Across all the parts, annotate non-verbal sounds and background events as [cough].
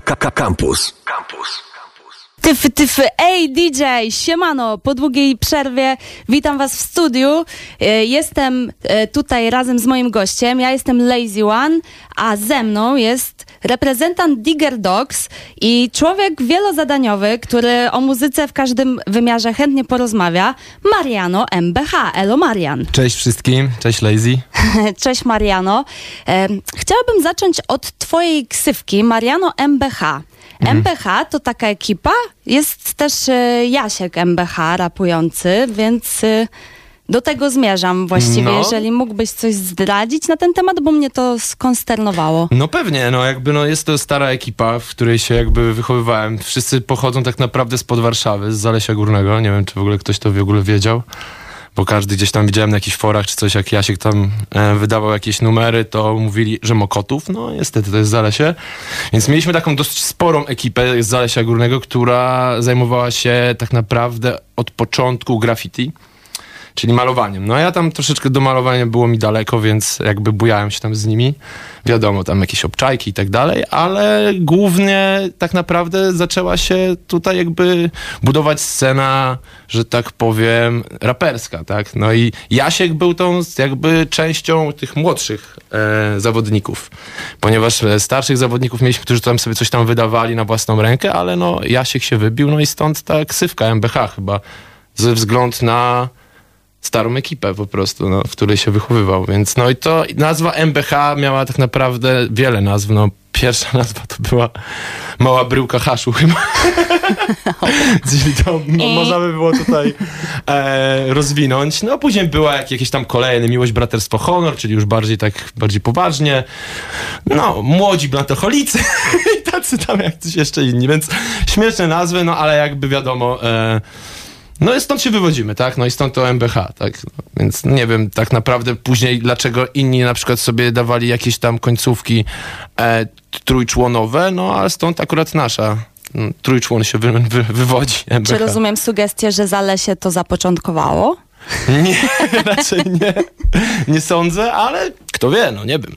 Campus. Campus. Tyfy, tyfy, ej DJ, siemano, po długiej przerwie witam was w studiu. E, Jestem e, tutaj razem z moim gościem, ja jestem Lazy One, a ze mną jest reprezentant Digger Dogs i człowiek wielozadaniowy, który o muzyce w każdym wymiarze chętnie porozmawia, Mariano MBH. Elo Marian. Cześć wszystkim, cześć Lazy. [laughs] Cześć Mariano. E, Chciałabym zacząć od twojej ksywki, Mariano MBH. MBH to taka ekipa, jest też e, Jasiek MBH rapujący, więc e, do tego zmierzam właściwie, No. jeżeli mógłbyś coś zdradzić na ten temat, bo mnie to skonsternowało. No pewnie, no jakby no jest to stara ekipa, w której się jakby wychowywałem. Wszyscy pochodzą tak naprawdę spod Warszawy, z Zalesia Górnego. Nie wiem, czy w ogóle ktoś to w ogóle wiedział. Bo każdy gdzieś tam widziałem na jakichś forach czy coś, jak Jasiek tam e, wydawał jakieś numery, to mówili, że Mokotów. No niestety, to jest Zalesie. Więc mieliśmy taką dosyć sporą ekipę z Zalesia Górnego, która zajmowała się tak naprawdę od początku graffiti. Czyli malowaniem. No a ja tam troszeczkę do malowania było mi daleko, więc jakby bujałem się tam z nimi. Wiadomo, tam jakieś obczajki i tak dalej, ale głównie tak naprawdę zaczęła się tutaj jakby budować scena, że tak powiem, raperska, tak? No i Jasiek był tą jakby częścią tych młodszych e, zawodników, ponieważ e, starszych zawodników mieliśmy, którzy tam sobie coś tam wydawali na własną rękę, ale no Jasiek się wybił, no i stąd ta ksywka MBH chyba, ze względu na starą ekipę po prostu, no, w której się wychowywał, więc no i to nazwa MBH miała tak naprawdę wiele nazw, no pierwsza [laughs] nazwa to była Mała Bryłka Haszu chyba, [laughs] czyli to mo- można by było tutaj e, rozwinąć, no później była jak, jakieś tam kolejne Miłość, Braterstwo, Honor, czyli już bardziej tak, bardziej poważnie, no Młodzi Blantocholicy [laughs] i tacy tam jak coś jeszcze inni, więc śmieszne nazwy, no ale jakby wiadomo, e, no i stąd się wywodzimy, tak? No i stąd to MBH, tak? No, więc nie wiem tak naprawdę później, dlaczego inni na przykład sobie dawali jakieś tam końcówki e, trójczłonowe, no ale stąd akurat nasza trójczłon się wy, wy, wywodzi. MBH. Czy rozumiem sugestię, że Zalesie to zapoczątkowało? [laughs] Nie, raczej nie. Nie sądzę, ale kto wie, no nie wiem.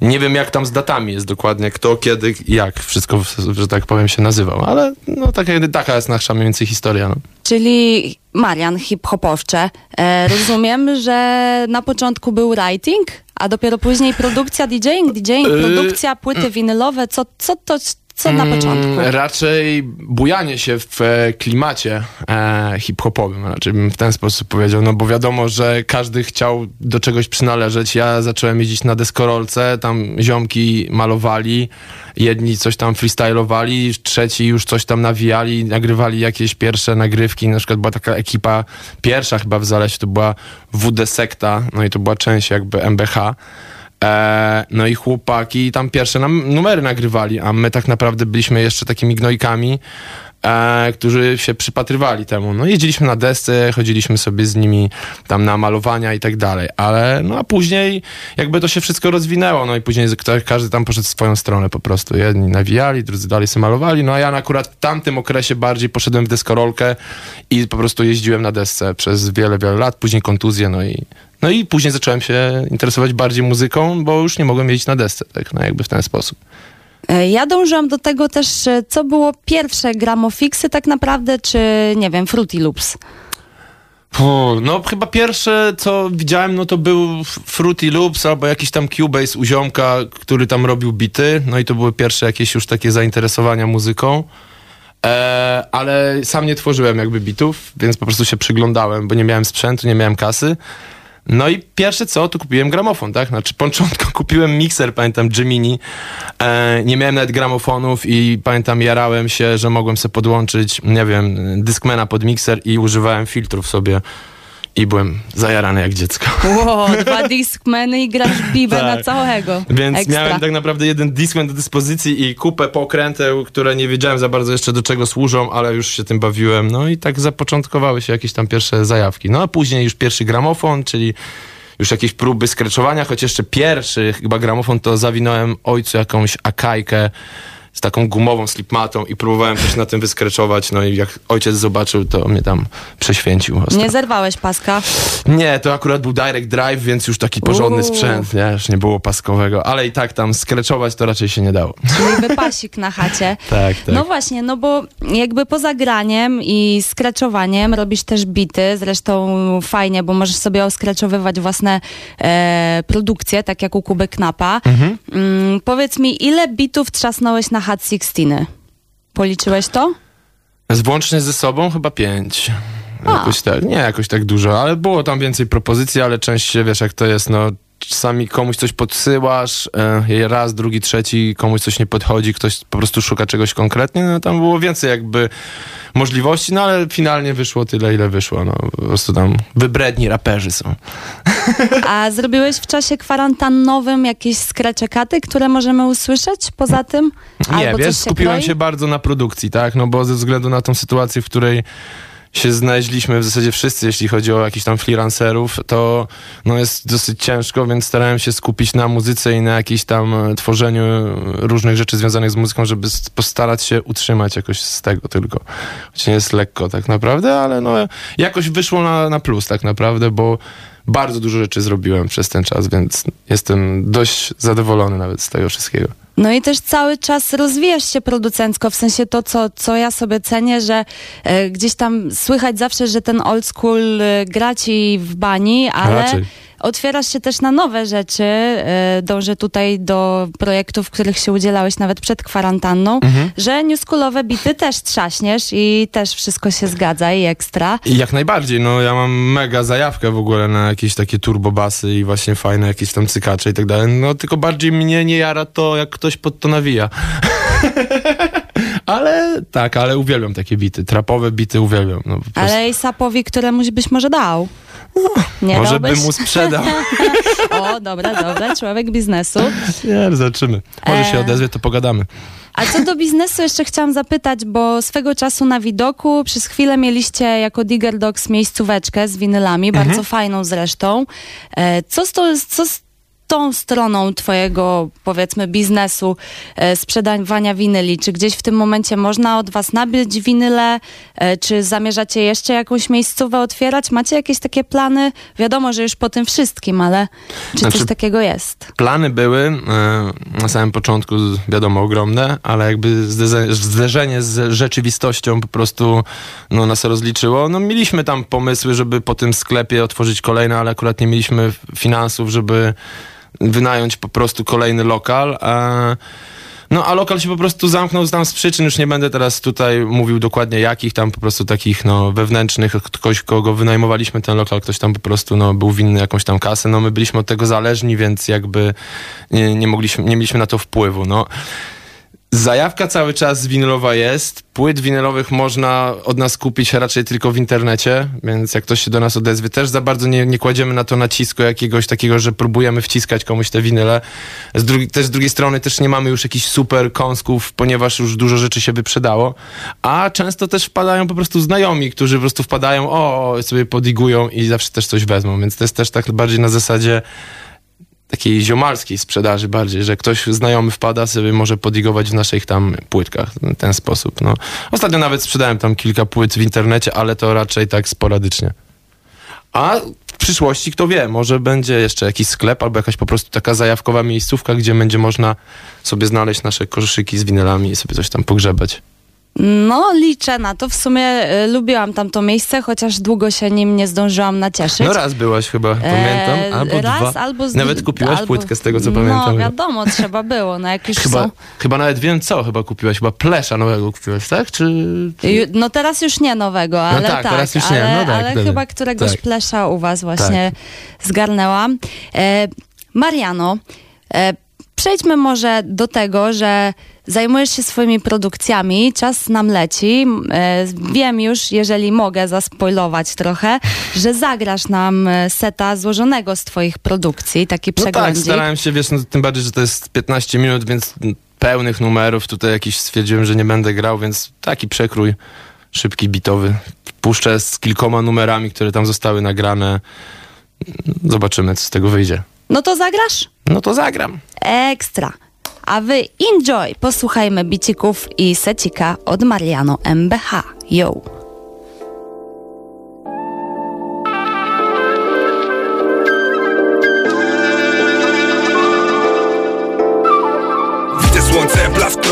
Nie wiem, jak tam z datami jest dokładnie, kto, kiedy, jak wszystko, że tak powiem, się nazywał, ale no taka, taka jest nasza mniej więcej historia, no. Czyli Marian, hip-hopowcze. E, rozumiem, że na początku był writing, a dopiero później produkcja DJing, DJing, Yy, produkcja, płyty winylowe. Co, co to, co na Mm, początku? Raczej bujanie się w e, klimacie e, hip-hopowym, raczej bym w ten sposób powiedział, no bo wiadomo, że każdy chciał do czegoś przynależeć. Ja zacząłem jeździć na deskorolce, tam ziomki malowali, jedni coś tam freestylowali, trzeci już coś tam nawijali, nagrywali jakieś pierwsze nagrywki, na przykład była taka ekipa, pierwsza chyba w Zalesie, to była WD Sekta, no i to była część jakby MBH. E, no i chłopaki tam pierwsze nam numery nagrywali, a my tak naprawdę byliśmy jeszcze takimi gnojkami, e, którzy się przypatrywali temu. No jeździliśmy na desce, chodziliśmy sobie z nimi tam na malowania i tak dalej, ale no a później jakby to się wszystko rozwinęło, no i później każdy tam poszedł w swoją stronę po prostu. Jedni nawijali, drudzy dalej sobie malowali, no a ja akurat w tamtym okresie bardziej poszedłem w deskorolkę i po prostu jeździłem na desce przez wiele, wiele lat, później kontuzje, no i no i później zacząłem się interesować bardziej muzyką, bo już nie mogłem jeździć na desce, tak, no jakby w ten sposób. E, Ja dążyłam do tego też, e, co było pierwsze, gramofixy tak naprawdę, czy nie wiem, Fruity Loops. Puh, no chyba pierwsze, co widziałem, no to był Fruity Loops albo jakiś tam Cubase u ziomka, który tam robił bity, no i to były pierwsze jakieś już takie zainteresowania muzyką. E, ale sam nie tworzyłem jakby bitów, więc po prostu się przyglądałem, bo nie miałem sprzętu, nie miałem kasy. No i pierwsze co, to kupiłem gramofon, tak? Znaczy, początku [laughs] kupiłem mikser, pamiętam, Gemini. E, nie miałem nawet gramofonów i pamiętam, jarałem się, że mogłem sobie podłączyć, nie wiem, Discmana pod mikser i używałem filtrów sobie. I byłem zajarany jak dziecko. [laughs] Wow, dwa Discmany i grasz bibę Tak. na całego. Więc Ekstra. miałem tak naprawdę jeden Discman do dyspozycji i kupę pokręteł, które nie wiedziałem za bardzo jeszcze do czego służą, ale już się tym bawiłem. No i tak zapoczątkowały się jakieś tam pierwsze zajawki. No a później już pierwszy gramofon, czyli już jakieś próby skreczowania, choć jeszcze pierwszy chyba gramofon to zawinąłem ojcu jakąś akajkę z taką gumową slipmatą i próbowałem też na tym wyskreczować, no i jak ojciec zobaczył, to mnie tam prześwięcił. ostro. Nie zerwałeś paska. Nie, to akurat był direct drive, więc już taki porządny Uuu. sprzęt, nie, już nie było paskowego, ale i tak tam skreczować to raczej się nie dało. Czyli wypasik na chacie. [laughs] Tak, tak. No właśnie, no bo jakby poza graniem i skreczowaniem robisz też bity, zresztą fajnie, bo możesz sobie oskreczowywać własne e, produkcje, tak jak u Kuby Knapa. Mhm. Mm, powiedz mi, ile bitów trzasnąłeś na Hat 16? Policzyłeś to? Z Włącznie ze sobą chyba pięć. A. Jakoś tak, nie jakoś tak dużo, ale było tam więcej propozycji, ale częściej wiesz jak to jest, no czasami komuś coś podsyłasz, e, raz, drugi, trzeci, komuś coś nie podchodzi, ktoś po prostu szuka czegoś konkretnie, no tam było więcej jakby możliwości, no ale finalnie wyszło tyle, ile wyszło, no po prostu tam wybredni raperzy są. [laughs] A zrobiłeś w czasie kwarantannowym jakieś skreczekaty, które możemy usłyszeć poza tym? Nie, Albo wiesz, coś się skupiłem kroi? się bardzo na produkcji, tak, no bo ze względu na tą sytuację, w której się znaleźliśmy w zasadzie wszyscy, jeśli chodzi o jakichś tam freelancerów, to no jest dosyć ciężko, więc starałem się skupić na muzyce i na jakimś tam e, tworzeniu różnych rzeczy związanych z muzyką, żeby postarać się utrzymać jakoś z tego tylko. Choć nie jest lekko tak naprawdę, ale no jakoś wyszło na, na plus tak naprawdę, bo bardzo dużo rzeczy zrobiłem przez ten czas, więc jestem dość zadowolony nawet z tego wszystkiego. No i też cały czas rozwijasz się producencko, w sensie to, co, co ja sobie cenię, że e, gdzieś tam słychać zawsze, że ten old school e, gra ci w bani, ale Raczej. Otwierasz się też na nowe rzeczy. E, dążę tutaj do projektów, w których się udzielałeś nawet przed kwarantanną, Mhm. że newschoolowe bity też trzaśniesz i też wszystko się zgadza i ekstra. I Jak najbardziej, no ja mam mega zajawkę w ogóle na jakieś takie turbobasy i właśnie fajne jakieś tam cykacze i tak dalej, no tylko bardziej mnie nie jara to, jak ktoś pod to nawija. [laughs] ale tak, ale uwielbiam takie bity, trapowe bity uwielbiam. No. Ale i Sapowi, któremuś byś może dał. Nie Może dałbyś? bym mu sprzedał. [laughs] O, dobra, dobra, człowiek biznesu. nie, zobaczymy. Może się E. odezwie, to pogadamy. A co do biznesu jeszcze chciałam zapytać, bo swego czasu na widoku przez chwilę mieliście jako Digger Dogs miejscóweczkę z winylami, Mhm. bardzo fajną zresztą. E, Co z, to, co z tą stroną twojego, powiedzmy, biznesu e, sprzedawania winyli? Czy gdzieś w tym momencie można od was nabyć winyle? E, Czy zamierzacie jeszcze jakąś miejscówę otwierać? Macie jakieś takie plany? Wiadomo, że już po tym wszystkim, ale czy Znaczy- coś takiego jest? Plany były e, na samym początku, wiadomo, ogromne, ale jakby zderze- zderzenie z rzeczywistością po prostu no, nas rozliczyło. No, mieliśmy tam pomysły, żeby po tym sklepie otworzyć kolejne, ale akurat nie mieliśmy finansów, żeby wynająć po prostu kolejny lokal. A, no a lokal się po prostu zamknął tam z przyczyn, już nie będę teraz tutaj mówił dokładnie jakich, tam po prostu takich no wewnętrznych, ktoś kogo wynajmowaliśmy ten lokal, ktoś tam po prostu no był winny jakąś tam kasę, no my byliśmy od tego zależni, więc jakby nie, nie mogliśmy, nie mieliśmy na to wpływu, no. Zajawka cały czas winylowa jest. Płyt winylowych można od nas kupić raczej tylko w internecie, więc jak ktoś się do nas odezwie, też za bardzo nie, nie kładziemy na to nacisku jakiegoś takiego, że próbujemy wciskać komuś te winyle. Z drugi, też z drugiej strony też nie mamy już jakichś super kąsków, ponieważ już dużo rzeczy się wyprzedało, a często też wpadają po prostu znajomi, którzy po prostu wpadają, o, sobie podigują i zawsze też coś wezmą, więc to jest też tak bardziej na zasadzie takiej ziomalskiej sprzedaży bardziej, że ktoś znajomy wpada sobie może podigować w naszych tam płytkach w ten sposób. No. Ostatnio nawet sprzedałem tam kilka płyt w internecie, ale to raczej tak sporadycznie. A w przyszłości, kto wie, może będzie jeszcze jakiś sklep albo jakaś po prostu taka zajawkowa miejscówka, gdzie będzie można sobie znaleźć nasze koszyki z winylami i sobie coś tam pogrzebać. No, liczę na to. W sumie y, lubiłam tamto miejsce, chociaż długo się nim nie zdążyłam nacieszyć. No raz byłaś chyba, pamiętam, albo E, raz, dwa. albo z, Nawet kupiłaś albo, płytkę z tego, co no, pamiętam. No, wiadomo, trzeba było. No, jak już Chyba, są. chyba nawet wiem co, chyba kupiłaś, chyba plesza nowego kupiłaś, tak? Czy. Ju- No teraz już nie nowego, ale tak, tak, teraz już nie, ale, no tak, ale chyba któregoś Tak. plesza u was właśnie zgarnęłam. E, Mariano, e, przejdźmy może do tego, że zajmujesz się swoimi produkcjami, czas nam leci. E, wiem już, jeżeli mogę zaspoilować trochę, że zagrasz nam e, seta złożonego z twoich produkcji, taki No tak, starałem się, wiesz, no, tym bardziej, że to jest 15 minut, więc pełnych numerów tutaj jakiś stwierdziłem, że nie będę grał, więc taki przekrój szybki, bitowy. Puszczę z kilkoma numerami, które tam zostały nagrane. Zobaczymy, co z tego wyjdzie. no to zagrasz? No to zagram. Ekstra. A wy enjoy! Posłuchajmy bicików i secika od Mariano MBH. Yo!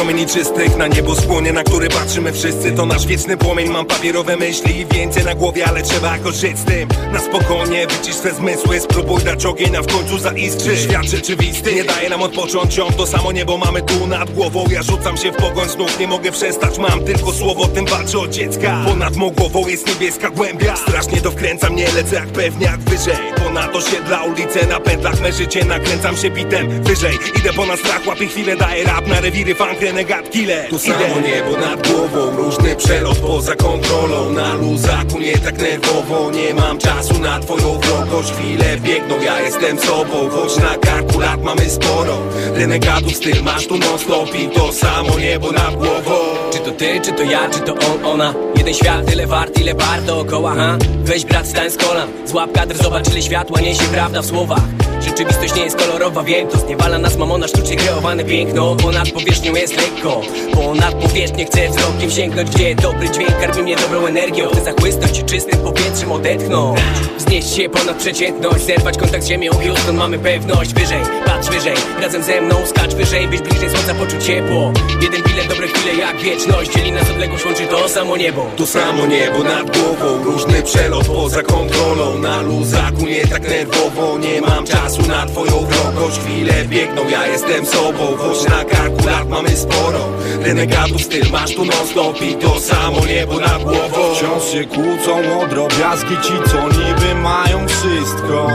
Promieni czystych Na niebo spłonie, na który patrzymy wszyscy. To nasz wieczny płomień, mam papierowe myśli I więcej na głowie, ale trzeba jakoś żyć z tym. Na spokojnie, wycisz swe zmysły Spróbuj dać ogień, a w końcu zaiskrzy Świat rzeczywisty nie daje nam odpocząć Ciąg to samo niebo mamy tu nad głową. Ja rzucam się w pogoń znów, nie mogę przestać Mam tylko słowo, tym walczę od dziecka. Ponad mą głową jest niebieska głębia. Strasznie to wkręca mnie, lecę jak pewniak wyżej. Ponad osiedla, ulice na pętlach Me życie, nakręcam się bitem wyżej. Idę ponad strach, łapię chwilę, daję rap na rewiry funk, renegat, killer Tu samo niebo nad głową, różny przelot poza kontrolą. Na luzaku nie tak nerwowo, nie mam czasu na twoją wrogość. Chwile biegną, ja jestem sobą, choć na karku lat mamy sporo. Renegatów styl masz tu non stop i to samo niebo nad głową. Czy to ty, czy to ja, czy to on, ona? Jeden świat, tyle wart, ile bar dookoła, ha? Weź brat, stań z kolan. Złap kadr, zobacz ile światła niesie prawda w słowach. Rzeczywistość nie jest kolorowa, wiem to. Zniewala nas mamona, sztucznie kreowane piękno. Ponad powierzchnią jest lekko Ponad powierzchnię chcę wzrokiem sięgnąć Gdzie dobry dźwięk karmi mnie dobrą energią. Chcę zachłysnąć i czystym powietrzem odetchnąć. Wznieść się ponad przeciętność Zerwać kontakt z ziemią, Houston mamy pewność Wyżej, patrz wyżej, razem ze mną skacz wyżej Być bliżej słońca, poczuć ciepło. Jeden bilet, dobre chwile jak wieczność. Dzieli nas odległość, łączy to samo niebo. Tu samo niebo nad głową Różny przelot poza kontrolą. Na luzaku nie tak nerwowo Nie mam czasu na twoją wrogość. Chwile biegną, ja jestem sobą. Choć na karku lat mamy sporo Renegatów styl masz tu non stop I to samo niebo nad głową. Wciąż się kłócą o drobiazgi ci, co niby mają wszystko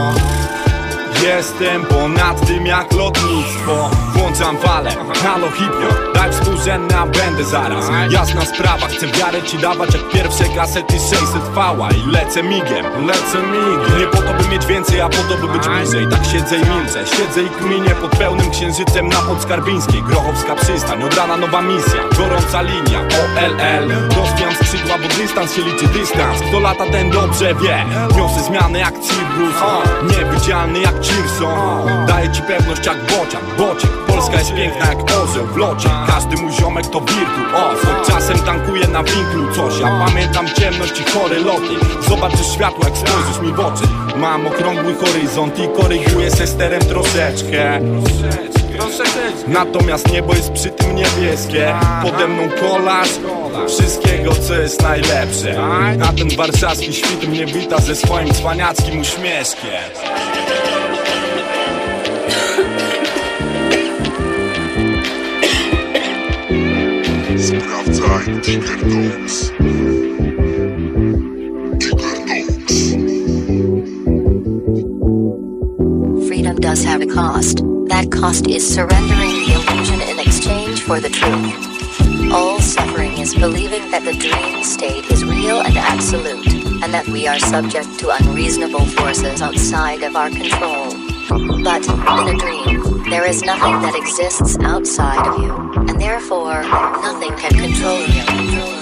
Jestem ponad tym jak lotnictwo. Włączam falę, halo hipio Daj współrzędne, a będę zaraz. Jasna sprawa, chcę wiarę ci dawać Jak pierwsze kasety 600 fała I lecę migiem, lecę migiem. Nie po to by mieć więcej, a po to by być bliżej. Tak siedzę i milczę, siedzę i kminię Pod pełnym księżycem na Podskarbińskiej Grochowska przystań, od rana nowa misja. Gorąca linia, OLL Rozwijam skrzydła, bo dystans się liczy dystans. Kto lata ten dobrze wie. Niosę zmiany jak Cirrus Niewidzialny jak Cheerson Daję ci pewność jak bocian, bociek Polska jest piękna jak orzeł w locie. Każdy mój ziomek to wirtuoz. Choć czasem tankuje na winklu coś. Ja pamiętam ciemność i chory loty. Zobaczysz światło jak spojrzysz mi w oczy. Mam okrągły horyzont i koryguję se sterem troszeczkę. Natomiast niebo jest przy tym niebieskie. Pode mną kolaż Wszystkiego co jest najlepsze. A ten warszawski świt mnie wita ze swoim cwaniackim uśmieszkiem Freedom does have a cost. That cost is surrendering the illusion in exchange for the truth. All suffering is believing that the dream state is real and absolute, and that we are subject to unreasonable forces outside of our control. But in a dream, there is nothing that exists outside of you, and therefore nothing can control you.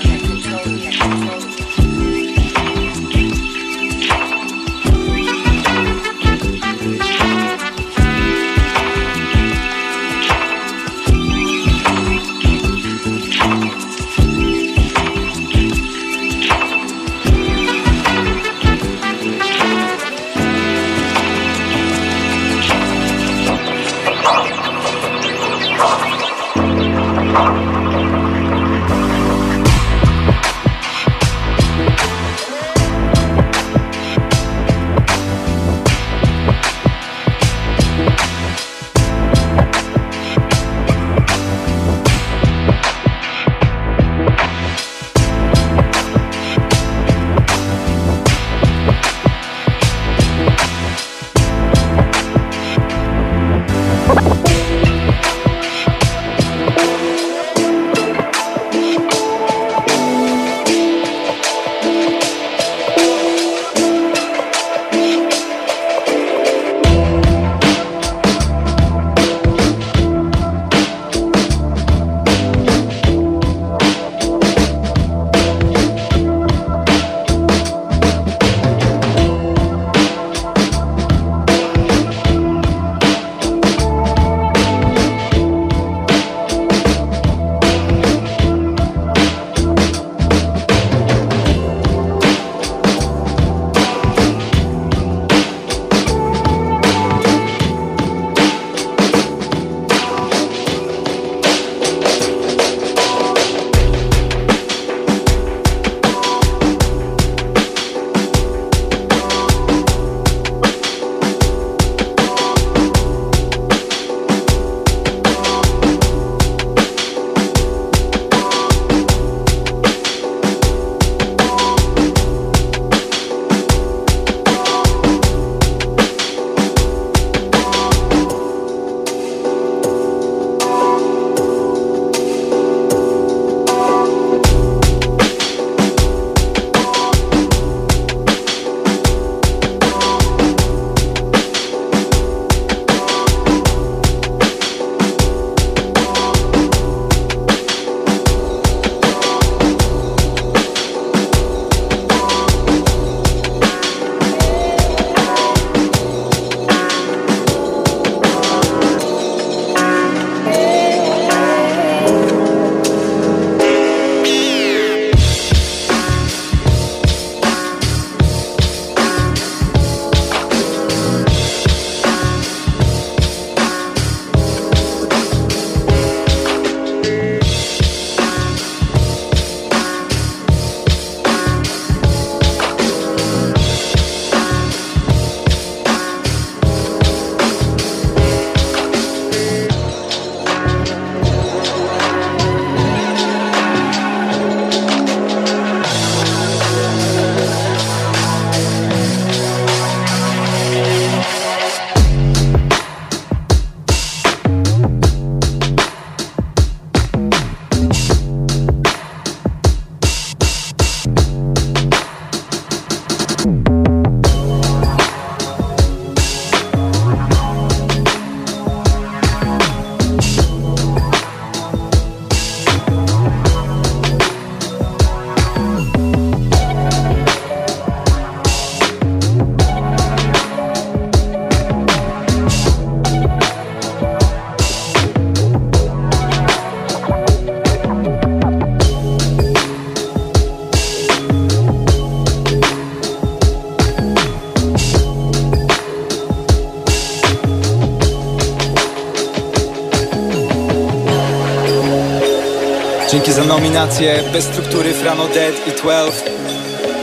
Nominację, bez struktury Frano Dead i 12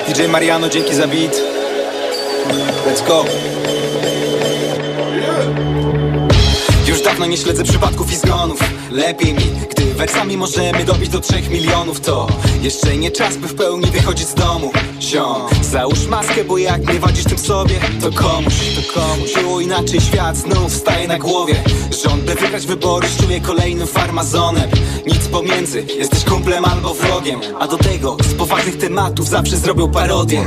DJ Mariano, dzięki za beat. Let's go dawno nie śledzę przypadków i zgonów. Lepiej mi, gdy wersami możemy dobić do trzech milionów To jeszcze nie czas, by w pełni wychodzić z domu. Ziom, załóż maskę, bo jak nie wadzisz tym sobie To komuś, to komuś. Było inaczej, świat znów staje na głowie. Rząd, by wygrać wybory, czuje kolejnym farmazonem. Nic pomiędzy, jesteś kumplem albo wrogiem. A do tego, z poważnych tematów zawsze zrobią parodię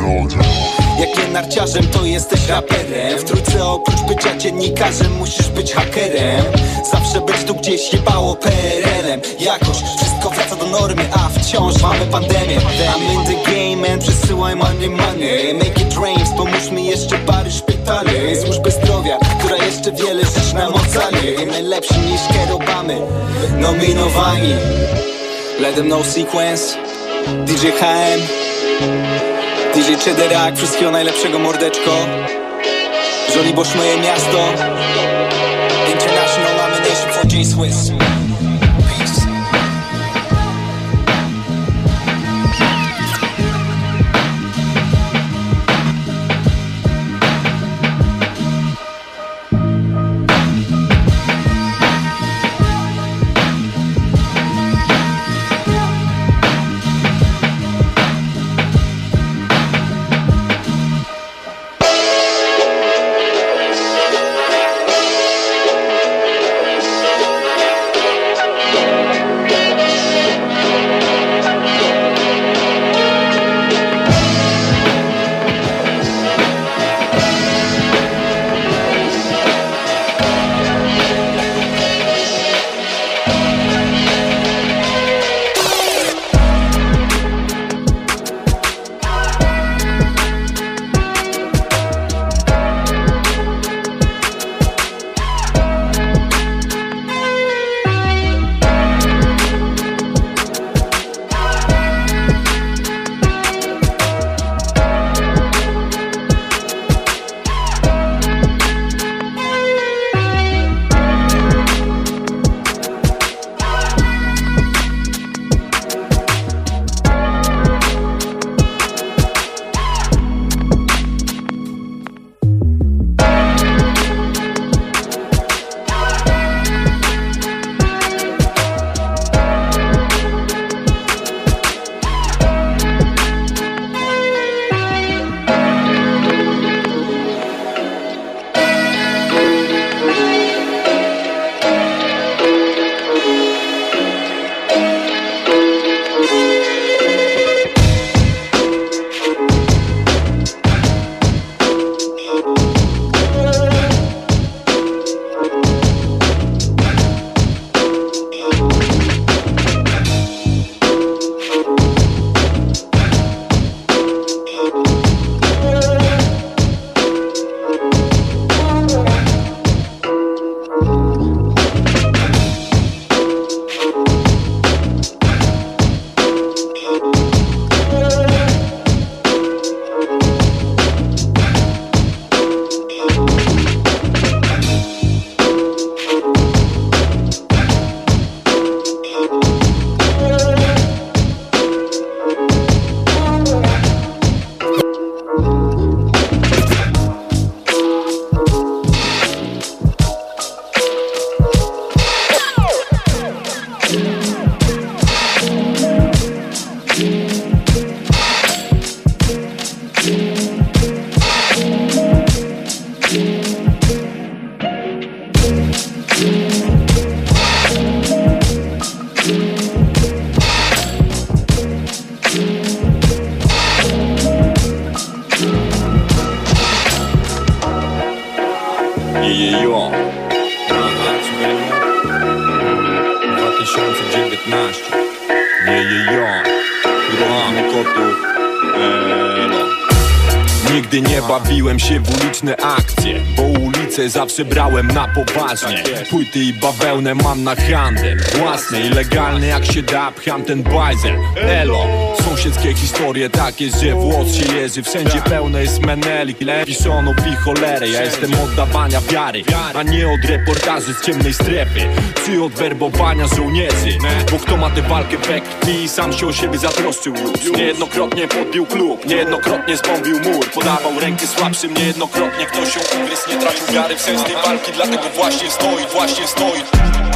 jak nie narciarzem, to jesteś raperem. W trójce oprócz bycia dziennikarzem musisz być hakerem. Zawsze być tu gdzieś jebało PRL-em Jakoś wszystko wraca do normy, a wciąż mamy pandemię. I'm in the game and przesyłaj money money. Make it rain, pomóż mi jeszcze pary szpitali Służby zdrowia, która jeszcze wiele rzeczy nam ocali Najlepsi niż kierowamy, nominowani. Let them know sequence. DJ HM DJ Chederak, wszystkiego najlepszego mordeczko. Żoli Bosch moje miasto. International nomination for J-Swiss bawiłem się w uliczne akcje Zawsze brałem na poważnie. Płyty i bawełnę mam na handel Własny i legalny jak się da pcham ten bajzel. Elo, sąsiedzkie historie takie, że włos się jeży. Wszędzie pełno jest menelik, lewiszono pi cholery. Ja jestem od dawania wiary, a nie od reportaży z ciemnej strefy Czy od werbowania żołnierzy. Bo kto ma tę walkę we krwi, sam się o siebie zatroszczył. Już. Niejednokrotnie podbił klub, niejednokrotnie zbombił mur. Podawał rękę słabszym, niejednokrotnie ktoś się ugryzł Nie tracił wiary w sens tej walki, dlatego właśnie stoi, właśnie stoi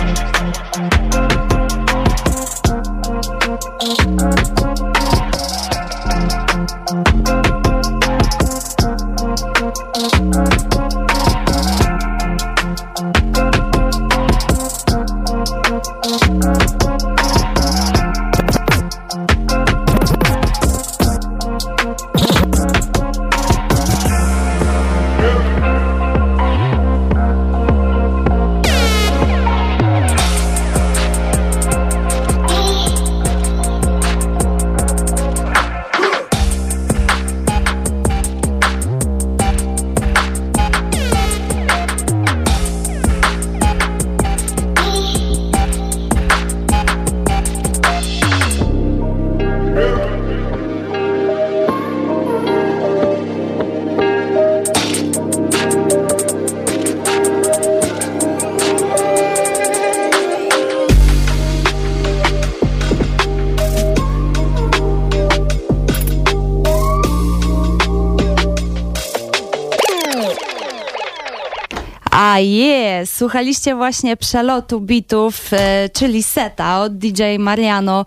słuchaliście właśnie przelotu bitów, e, czyli seta od DJ Mariano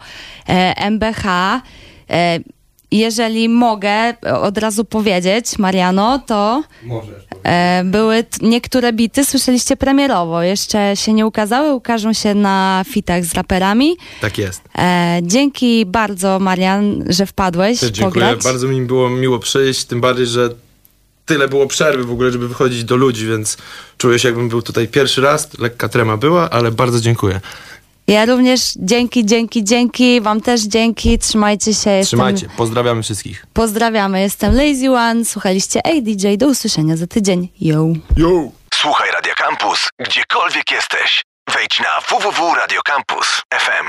e, MBH. E, jeżeli mogę od razu powiedzieć, Mariano, to e, były t- niektóre bity, słyszeliście premierowo, jeszcze się nie ukazały, ukażą się na fitach z raperami. Tak jest. E, dzięki bardzo, Marian, że wpadłeś dziękuję. pograć. Bardzo mi było miło przyjść, tym bardziej, że tyle było przerwy w ogóle, żeby wychodzić do ludzi, więc czuję się jakbym był tutaj pierwszy raz. Lekka trema była, ale bardzo dziękuję. Ja również dzięki, dzięki, dzięki, wam też dzięki, trzymajcie się. Jestem... Trzymajcie, pozdrawiamy wszystkich. Pozdrawiamy, jestem Lazy One, słuchaliście ADJ, do usłyszenia za tydzień. Yo! Yo! Słuchaj Radio Campus, gdziekolwiek jesteś. Wejdź na www.radiocampus.fm.